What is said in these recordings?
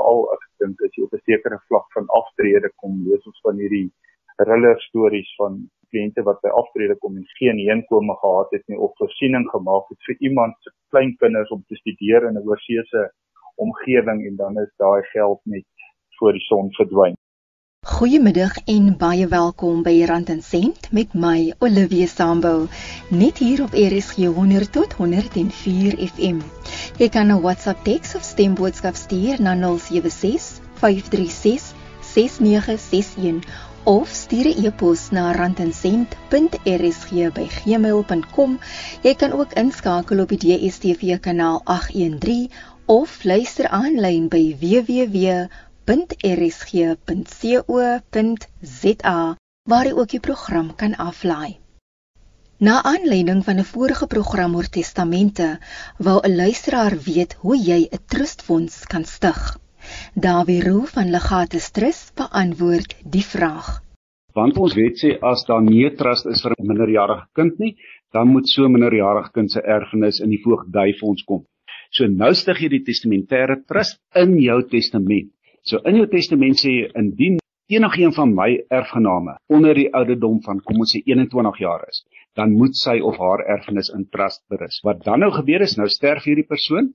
veral ek dink as jy op 'n sekere vlak van aftrede kom, lees ons van hierdie thriller stories van kliënte wat by aftrede kom en geen heenkome gehad het nie of voorsiening gemaak het vir iemand se kleinkinders om te studeer in 'n oorseese omgewing en dan is daai geld net voor die son verdwyn. Goeiemiddag en baie welkom by Rand en Sent met my Olivia Sambo net hier op RSG 100 tot 104 FM. Jy kan 'n WhatsApp teks of stemboodskap stuur na 076 536 6961 of stuur 'n e-pos na randencent.rsg@gmail.com. Jy kan ook inskakel op die DStv kanaal 813 of luister aanlyn by www www.rsg.co.za waar jy ook die program kan aflaai. Na aanleiding van 'n vorige program oor testamente, wou 'n luisteraar weet hoe jy 'n trustfonds kan stig. Dawie Roo van Legatus Trust beantwoord die vraag. Want ons wet sê as daar nie trust is vir 'n minderjarige kind nie, dan moet so 'n minderjarige kind se erfenis in die voogdyfonds kom. So nou stig jy die testamentêre trust in jou testament. So in jou testament sê jy indien enigiemand van my erfgename onder die ouderdom van kom ons sê 21 jaar is, dan moet sy of haar erfenis in trust berus. Wat dan nou gebeur is nou sterf hierdie persoon,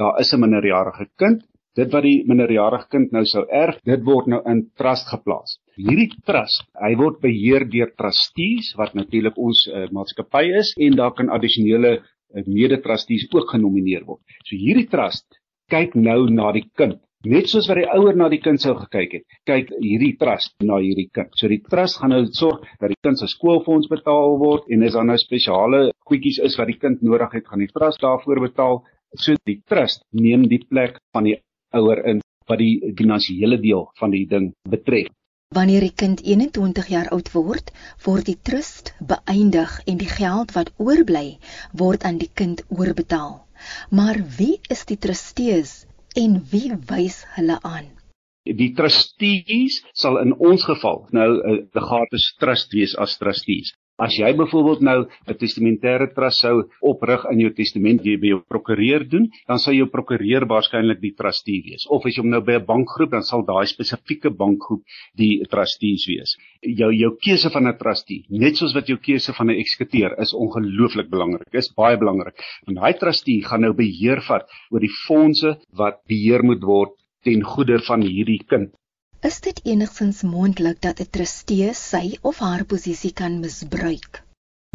daar is 'n minderjarige kind, dit wat die minderjarige kind nou sou erf, dit word nou in trust geplaas. Hierdie trust, hy word beheer deur trustees wat natuurlik ons uh, maatskappy is en daar kan addisionele uh, mede-trustees ook genomineer word. So hierdie trust kyk nou na die kind Net soos wat die ouer na die kind sou gekyk het, kyk hierdie trust na hierdie kind. So die trust gaan nou sorg dat die kind se skoolfonds betaal word en as daar nou spesiale goedjies is wat die kind nodig het, gaan die trust daarvoor betaal. So die trust neem die plek van die ouer in wat die finansiële deel van die ding betref. Wanneer die kind 21 jaar oud word, word die trust beëindig en die geld wat oorbly word aan die kind oorbetaal. Maar wie is die trustees en wie wys hulle aan? Die trustees sal in ons geval nou 'n legatus trust wees as trustees. As jy byvoorbeeld nou 'n testamentêre trust sou oprig in jou testament jy by jou prokureur doen, dan sal jou prokureur waarskynlik die trustee wees. Of as jy hom nou by 'n bankgroep, dan sal daai spesifieke bankgroep die trustees wees. Jou jou keuse van 'n trustee, net soos wat jou keuse van 'n eksekuteur is ongelooflik belangrik. Is baie belangrik. Want daai trustee gaan nou beheer vat oor die fondse wat beheer moet word ten goede van hierdie kind. Is dit enigstens moontlik dat 'n trustee sy of haar posisie kan misbruik?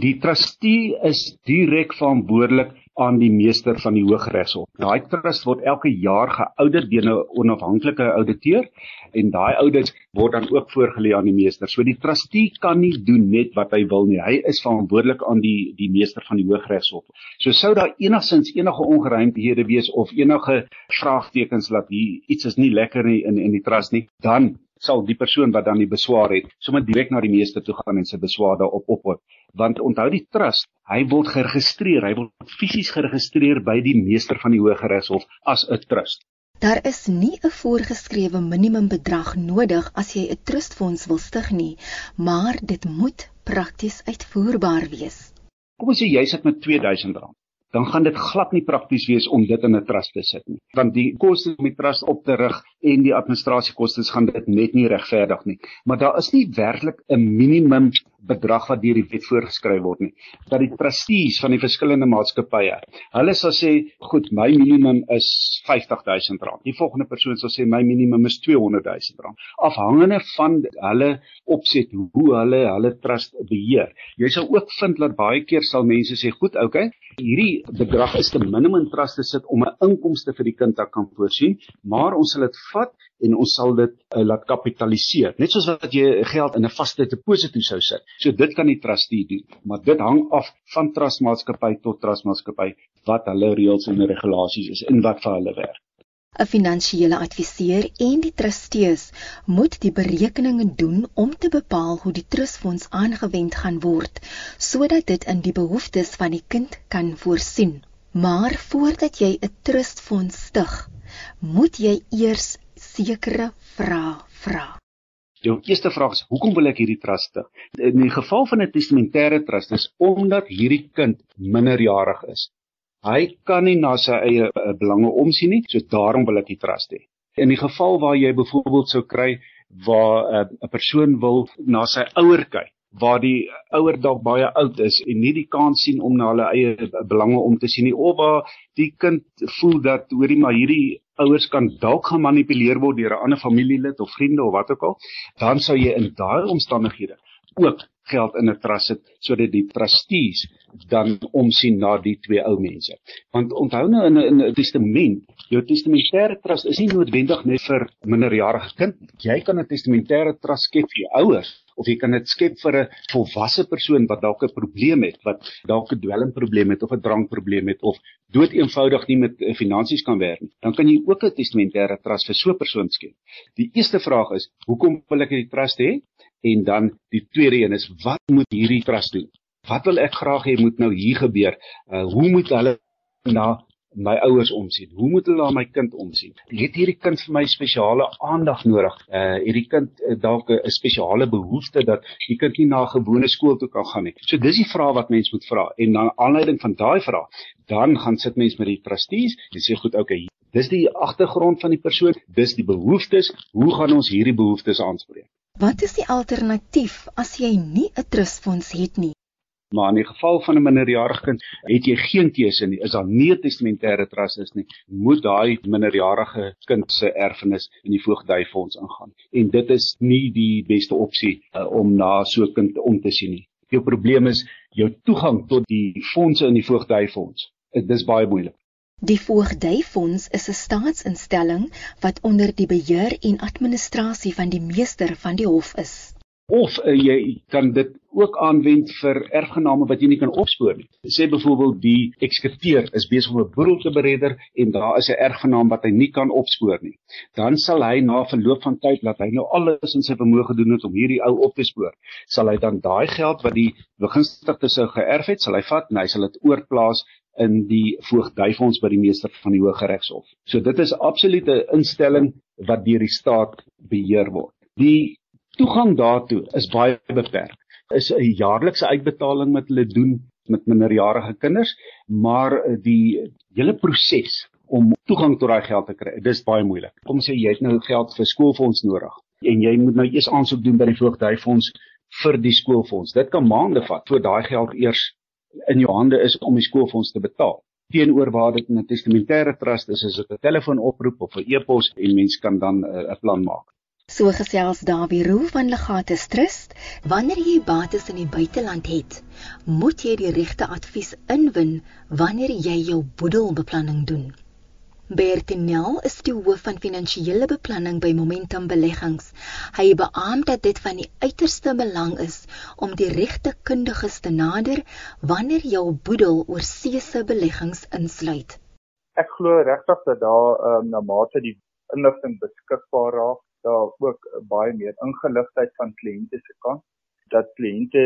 Die trustee is direk verantwoordelik aan die meester van die Hooggeregshof. Daai trust word elke jaar geaudit deur 'n onafhanklike ouditeur en daai audits word dan ook voorgelê aan die meester. So die trustee kan nie doen net wat hy wil nie. Hy is verantwoordelik aan die die meester van die Hooggeregshof. So sou daar enigsins enige ongeruimthede wees of enige vraagtekens dat hier iets is nie lekker nie in in die trust nie, dan sal die persoon wat dan die beswaar het, sommer direk na die meester toe gaan en sy beswaar daarop ophoor. Want onthou die trust, hy word geregistreer, hy word fisies geregistreer by die meester van die Hooggeregshof as 'n trust. Daar is nie 'n voorgeskrewe minimumbedrag nodig as jy 'n trustfonds wil stig nie, maar dit moet prakties uitvoerbaar wees. Kom ons sê jy sit met R2000 dan gaan dit glad nie prakties wees om dit in 'n trust te sit nie. Want die koste om die trust op te rig en die administrasiekoste gaan dit net nie regverdig nie. Maar daar is nie werklik 'n minimum bedrag wat deur die wet voorgeskryf word nie. Dat die trustees van die verskillende maatskappye, hulle sal sê, "Goed, my minimum is R50000." Die volgende persoon sal sê, "My minimum is R200000." Afhangende van hulle opset hoe hulle hulle trust beheer. Jy sal ook vind dat baie keer sal mense sê, "Goed, okay, hierdie bedrag is te minimum trust te sit om 'n inkomste vir die kind te kan voorsien, maar ons sal dit vat en ons sal dit uh, laat kapitaliseer. Net soos wat jy geld in 'n vaste deposito sou sit. So dit kan die trustee doen, maar dit hang af van trustmaatskappy tot trustmaatskappy wat hulle reëls en regulasies is en wat vir hulle werk. 'n Finansiële adviseur en die trustees moet die berekeninge doen om te bepaal hoe die trustfonds aangewend gaan word sodat dit in die behoeftes van die kind kan voorsien. Maar voordat jy 'n trustfonds stig, moet jy eers sekere vrae vra. Jou eerste vraag is: Hoekom wil ek hierdie trust stig? In die geval van 'n testamentêre trust is omdat hierdie kind minderjarig is. Hy kan nie na sy eie uh, belange omsien nie, so daarom wil ek die trust hê. In die geval waar jy byvoorbeeld sou kry waar eh, 'n uh, persoon wil na sy ouer kyk waar die ouer dalk baie oud is en nie die kans sien om na hulle eie belange om te sien nie of waar die kind voel dat hoorie maar hierdie ouers kan dalk gemanipuleer word deur 'n ander familielid of vriende of wat ook al dan sou jy in daai omstandighede ook geld in 'n trust sit sodat die trustees dan omsien na die twee ou mense. Want onthou nou in 'n testament, jou testamentêre trust is nie noodwendig net vir minderjarige kind. Jy kan 'n testamentêre trust skep vir jou ouers of jy kan dit skep vir 'n volwasse persoon wat dalk 'n probleem het, wat dalk 'n dwelmprobleem het of 'n drankprobleem het of dood eenvoudig nie met uh, finansies kan werk nie. Dan kan jy ook 'n testamentêre trust vir so 'n persoon skep. Die eerste vraag is, hoekom wil ek hierdie trust hê? En dan die tweede een is wat moet hierdie trust doen? Wat wil ek graag hê moet nou hier gebeur? Uh hoe moet hulle na my ouers omsien? Hoe moet hulle na my kind omsien? Het hierdie kind vir my spesiale aandag nodig? Uh hierdie kind uh, dalk 'n spesiale behoefte dat die kind nie na 'n gewone skool toe kan gaan nie. So dis die vraag wat mens moet vra en na aanleiding van daai vraag, dan gaan sit mens met die trustees en sê goed, okay, dis die agtergrond van die persoon, dis die behoeftes, hoe gaan ons hierdie behoeftes aanspreek? Wat is die alternatief as jy nie 'n trustfonds het nie? Maar in die geval van 'n minderjarige kind, het jy geen keuse nie. Is daar nie 'n testamentêre trust is nie, moet daai minderjarige kind se erfenis in die voogdyfonds ingaan. En dit is nie die beste opsie uh, om na so 'n kind om te sien nie. Jou probleem is jou toegang tot die fondse in die voogdyfonds. Dit is baie moeilik. Die Voogdyfonds is 'n staatsinstelling wat onder die beheer en administrasie van die meester van die hof is. Of uh, jy kan dit ook aanwend vir erfgename wat jy nie kan opspoor nie. Sê byvoorbeeld die eksekuteur is besig om 'n boedel te beredder en daar is 'n erfgenaam wat hy nie kan opspoor nie. Dan sal hy na verloop van tyd laat hy nou alles in sy vermoë gedoen het om hierdie ou op te spoor. Sal hy dan daai geld wat die begunstigde sou geërf het, sal hy vat en hy sal dit oorplaas in die voogdyfonds by die meester van die Hooggeregshof. So dit is absoluut 'n instelling wat deur die staat beheer word. Die toegang daartoe is baie beperk. Is 'n jaarlikse uitbetaling wat hulle doen met minderjarige kinders, maar die hele proses om toegang tot daai geld te kry, dis baie moeilik. Kom sê jy het nou geld vir skoolfonds nodig en jy moet nou eers aansoek doen by die voogdyfonds vir die skoolfonds. Dit kan maande vat voor daai geld eers in jou hande is om die skoolfonds te betaal. Teenoor waar dit in 'n testamentêre trust is, is dit 'n telefoonoproep of 'n e-pos en mens kan dan eh, 'n uh, plan maak. So gesels Dawie Roo van Legatus Trust, wanneer jy bates in die buiteland het, moet jy die regte advies inwin wanneer jy jou boedelbeplanning doen. Bertinel is die hoof van finansiële beplanning by Momentum Beleggings. Hy beamoen dat dit van die uiterste belang is om die regte kundiges te nader wanneer jou boedel oor seëse beleggings insluit. Ek glo regtig dat daar um, na mate die inligting beskikbaar raak, daar ook baie meer ingeligtheid van kliënte se kant dat kliënte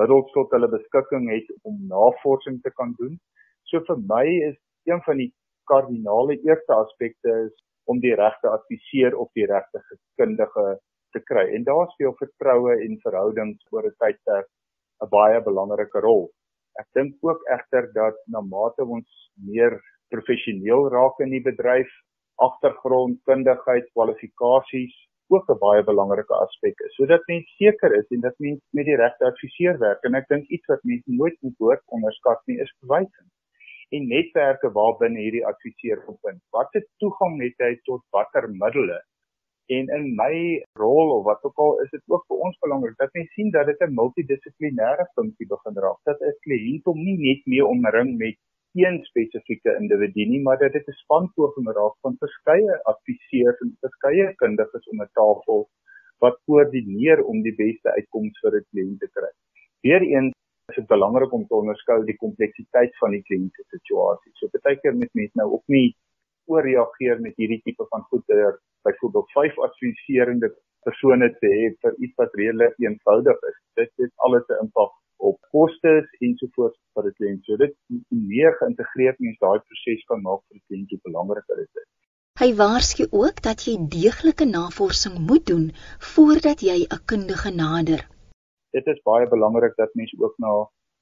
middels tot hulle beskikking het om navorsing te kan doen. So vir my is een van die kardinale eerste aspekte is om die regte adviseur of die regte kundige te kry. En daar speel vertroue en verhoudings oor 'n tydperk 'n baie belangrike rol. Ek dink ook egter dat na mate ons meer professioneel raak in die bedryf, agtergrond, kundigheid, kwalifikasies ook 'n baie belangrike aspek is. Sodat mens seker is en dat mens met die regte adviseur werk en ek dink iets wat mense nooit moet hoor onderskat nie is verwysing en netwerke waarbinne hierdie adviseur opvind. Wat se toegang het hy tot watter middele? En in my rol of wat ook al is dit ook vir ons belangrik dat mens sien dat dit 'n multidissiplinêre funksie begin raak. Dat 'n kliënt hom nie net mee omring met een spesifieke individu nie, maar dat dit 'n span poging raak van verskeie adviseurs en verskeie kundiges om 'n tafel wat koördineer om die beste uitkoms vir 'n kliënt te kry. Weereens is dit belangrik om te onderskou die kompleksiteit van die kliënte situasie. So baie keer met mense nou ook nie ooreageer met hierdie tipe van goeder, byvoorbeeld vyf adviserende persone te hê vir iets wat redelik eenvoudig is. Dit het alles 'n impak op kostes ensovoorts vir die kliënt. So dit meer geïntegreerd mens daai proses kan maak vir die kliënt hoe belangriker dit is. Hy waarsku ook dat jy deeglike navorsing moet doen voordat jy 'n kundige nader dit is baie belangrik dat mense ook na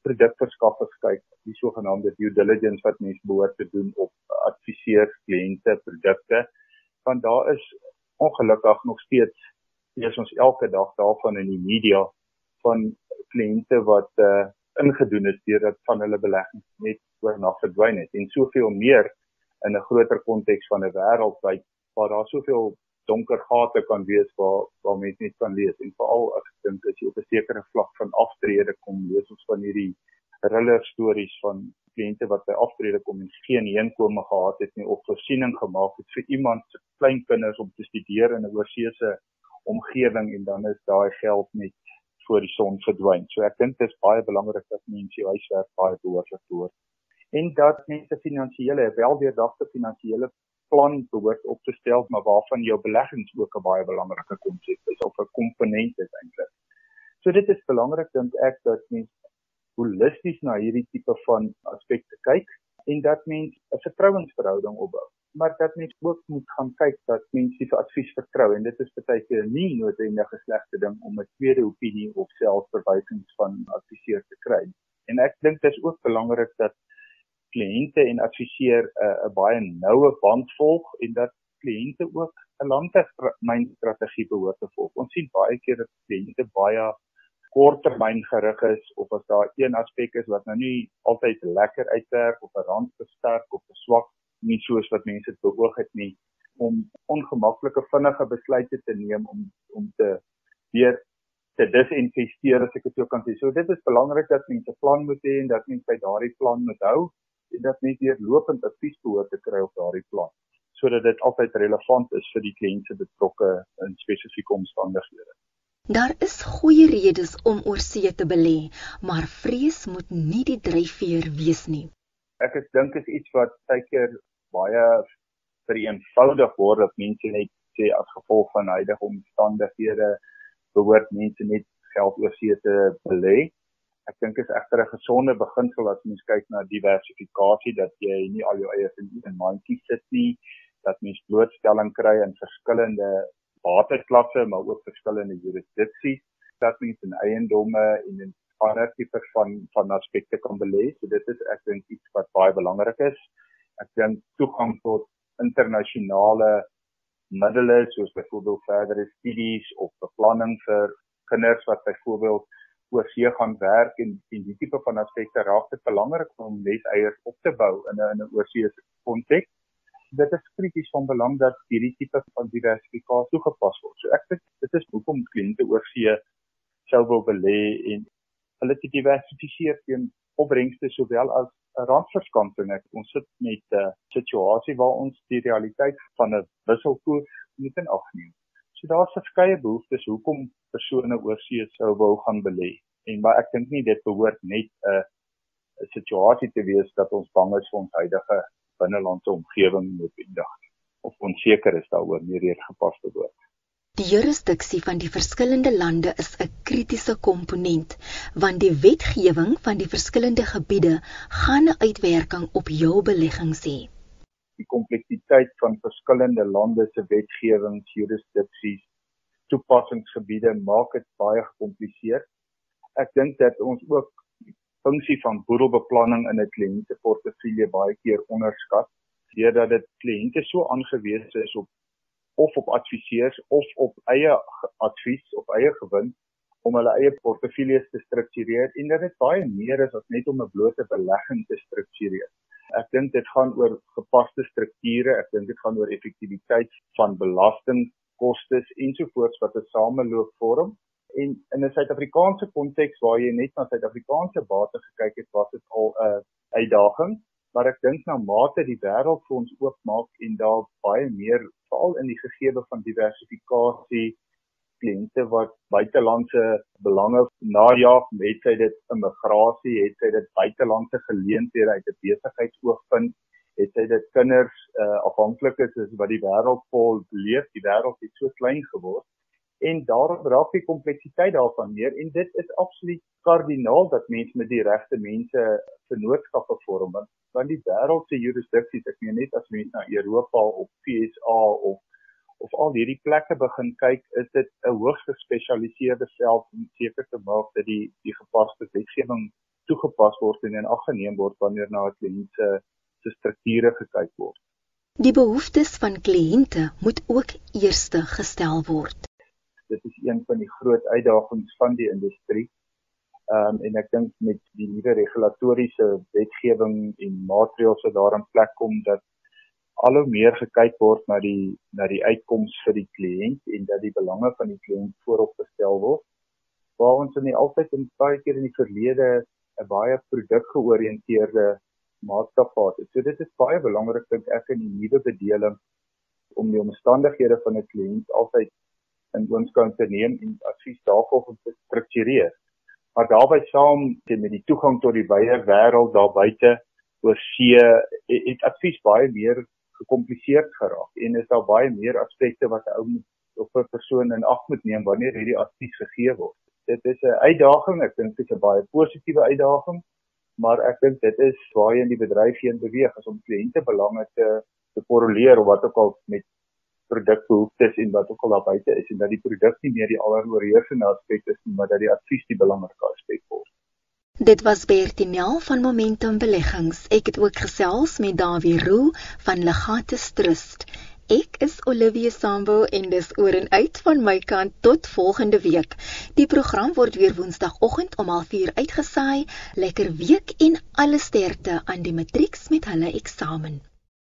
produkverskaffers kyk, die sogenaamde due diligence wat mense behoort te doen op adviseurs, kliënte, produkte. want daar is ongelukkig nog steeds lees ons elke dag daarvan in die media van kliënte wat uh, ingedoen is deurdat van hulle beleggings net oornag verdwyn het. En soveel meer in 'n groter konteks van 'n wêreldwyd waar daar soveel donker gate kan wees waar waar mense net kan lees. En veral ek dink as jy op 'n sekere vlak van aftrede kom lees ons van hierdie thriller stories van kliënte wat by aftrede kom en geen heenkome gehad het nie of voorsiening gemaak het vir iemand se kleinkinders om te studeer in 'n oorsese omgewing en dan is daai geld net voor die son verdwyn. So ek dink dit is baie belangrik dat mense jou huiswerk baie behoorlik doen en dat mense finansiële weldeurdagte finansiële plan behoort op te stel maar waarvan jou beleggings ook 'n baie belangrike konsep is of 'n komponent is eintlik. So dit is belangrik dink ek dat mense holisties na hierdie tipe van aspekte kyk en dat mense 'n vertrouensverhouding opbou maar dat mens ook moet gaan kyk dat mense vir advies vertrou en dit is baie keer nie noodwendig 'n slegte ding om 'n tweede opinie of selfs verwysings van adviseur te kry. En ek dink dit is ook belangrik dat kliënte en adviseur 'n uh, baie noue band volg en dat kliënte ook 'n langtermynstrategie behoort te volg. Ons sien baie keer dat kliënte baie korttermyn gerig is of as daar een aspek is wat nou nie altyd lekker uitwerk of 'n rand versterk of 'n swak nie soos wat mense dit beoog het nie om ongemaklike vinnige besluite te neem om om te weer te disinvesteer as ek dit sou kan sê. So dit is belangrik dat mense 'n plan moet hê en dat mense by daardie plan moet hou en dat mense weer lopend advies behoort te kry op daardie plan sodat dit altyd relevant is vir die kliënte betrokke in spesifieke omstandighede. Daar is goeie redes om oorsee te belê, maar vrees moet nie die dryfveer wees nie ek is dink is iets wat baie keer baie vereenvoudig word dat mense net sê as gevolg van huidige omstandighede behoort mense net geld oorsee te belê. Ek dink is egter 'n gesonde beginsel as mens kyk na diversifikasie dat jy nie al jou eie in 'n mandjie sit nie, dat mens blootstelling kry in verskillende waterklasse maar ook verskillende jurisdiksies, dat mens in eiendomme en in ander tipe van van aspekte kan belê. So dit is ek dink iets wat baie belangrik is. Ek dink toegang tot internasionale middele soos byvoorbeeld verdere studies of beplanning vir kinders wat byvoorbeeld oor see gaan werk en en die tipe van aspekte raak dit belangrik om leseiers op te bou in 'n in 'n oorsese konteks. Dit is krities van belang dat hierdie tipe van diversifikasie toegepas word. So ek dink dit is hoekom kliënte oorsee sou wil belê en hulle te diversifiseer teen opbrengste sowel as 'n randverskansing. Ons sit met 'n uh, situasie waar ons die realiteit van 'n wisselkoers moet in ag neem. So daar's verskeie behoeftes hoekom persone oorsee sou wou gaan belê. En maar ek dink nie dit behoort net 'n 'n situasie te wees dat ons bang is vir ons huidige binnelandse omgewing noodwendig of onseker is daaroor nie reeds gepas te word. Die jurisdiksie van die verskillende lande is 'n kritiese komponent want die wetgewing van die verskillende gebiede gaan 'n uitwerking op jou beleggings hê. Die kompleksiteit van verskillende lande se wetgewings, jurisdiksies, toepassingsgebiede maak dit baie gekompliseerd. Ek dink dat ons ook funksie van boedelbeplanning in 'n kliënteportefeulje baie keer onderskat deurdat dit kliënte so aangewese is op of op adviseurs of op eie advies of eie gewin om hulle eie portefeuilles te struktureer en dit is baie meer as net om 'n blote belegging te struktureer. Ek dink dit gaan oor gepaste strukture, ek dink dit gaan oor effektiwiteit van belastingkostes ensovoorts wat 'n sameloop vorm. En in 'n Suid-Afrikaanse konteks waar jy net na Suid-Afrikaanse bate gekyk het, was dit al 'n uitdaging maar ek dink na mate die wêreld vir ons oopmaak en daar baie meer veral in die gegeewe van diversifikasie kliënte wat buitelandse belange najag, het sy dit immigrasie, het sy dit buitelandse geleenthede uit 'n besigheidsoogpunt, het sy dit kinders uh, afhanklik is wat die wêreld vol leef, die wêreld het so klein geword en daarom raak die kompleksiteit daarvan meer en dit is absoluut kardinaal dat mense met die regte mense vennootskappe vorm want want die wêreld se jurisdiksies ek meen net as mense na Europa of FSA of of al hierdie plekke begin kyk is dit 'n hoogs gespesialiseerde veld om seker te maak dat die die gepaste wetgewing toegepas word en in ag geneem word wanneer na 'n kliënt se se strukture gekyk word Die behoeftes van kliënte moet ook eerste gestel word. Dit is een van die groot uitdagings van die industrie. Ehm um, en ek dink met die nuwe regulatoriese wetgewing en maatreëls wat daar in plek kom dat al hoe meer gekyk word na die na die uitkoms vir die kliënt en dat die belange van die kliënt voorop gestel word. Waar ons in die altyd in baie keer in die verlede 'n baie produkgeoriënteerde maatskappy het. So dit is baie belangrik dink ek in die nuwe bedeling om die omstandighede van 'n kliënt altyd in oënskouing te neem en advies daarvoor te struktureer. Maar daarbey saam met die toegang tot die wye wêreld daar buite oor see het advies baie meer gekompliseerd geraak en is daar baie meer aspekte wat 'n ou op 'n persoon in ag moet neem wanneer hierdie advies gegee word. Dit is 'n uitdaging, ek dink dit is 'n baie positiewe uitdaging, maar ek dink dit is waar jy in die bedryf heen beweeg as om kliënte belange te te korreleer of wat ook al met produkbehoeftes en wat ook al daar buite is en dat die produk nie meer die alleroorheersende aspek is nie, maar dat die advies die belangrike aspek word. Dit was Bertinel van Momentum Beleggings. Ek het ook gesels met Dawie Roo van Legatus Trust. Ek is Olivia Sambo en dis oor en uit van my kant tot volgende week. Die program word weer Woensdagoggend om 04:30 uitgesaai. Lekker week en alle sterkte aan die matrieks met hulle eksamen.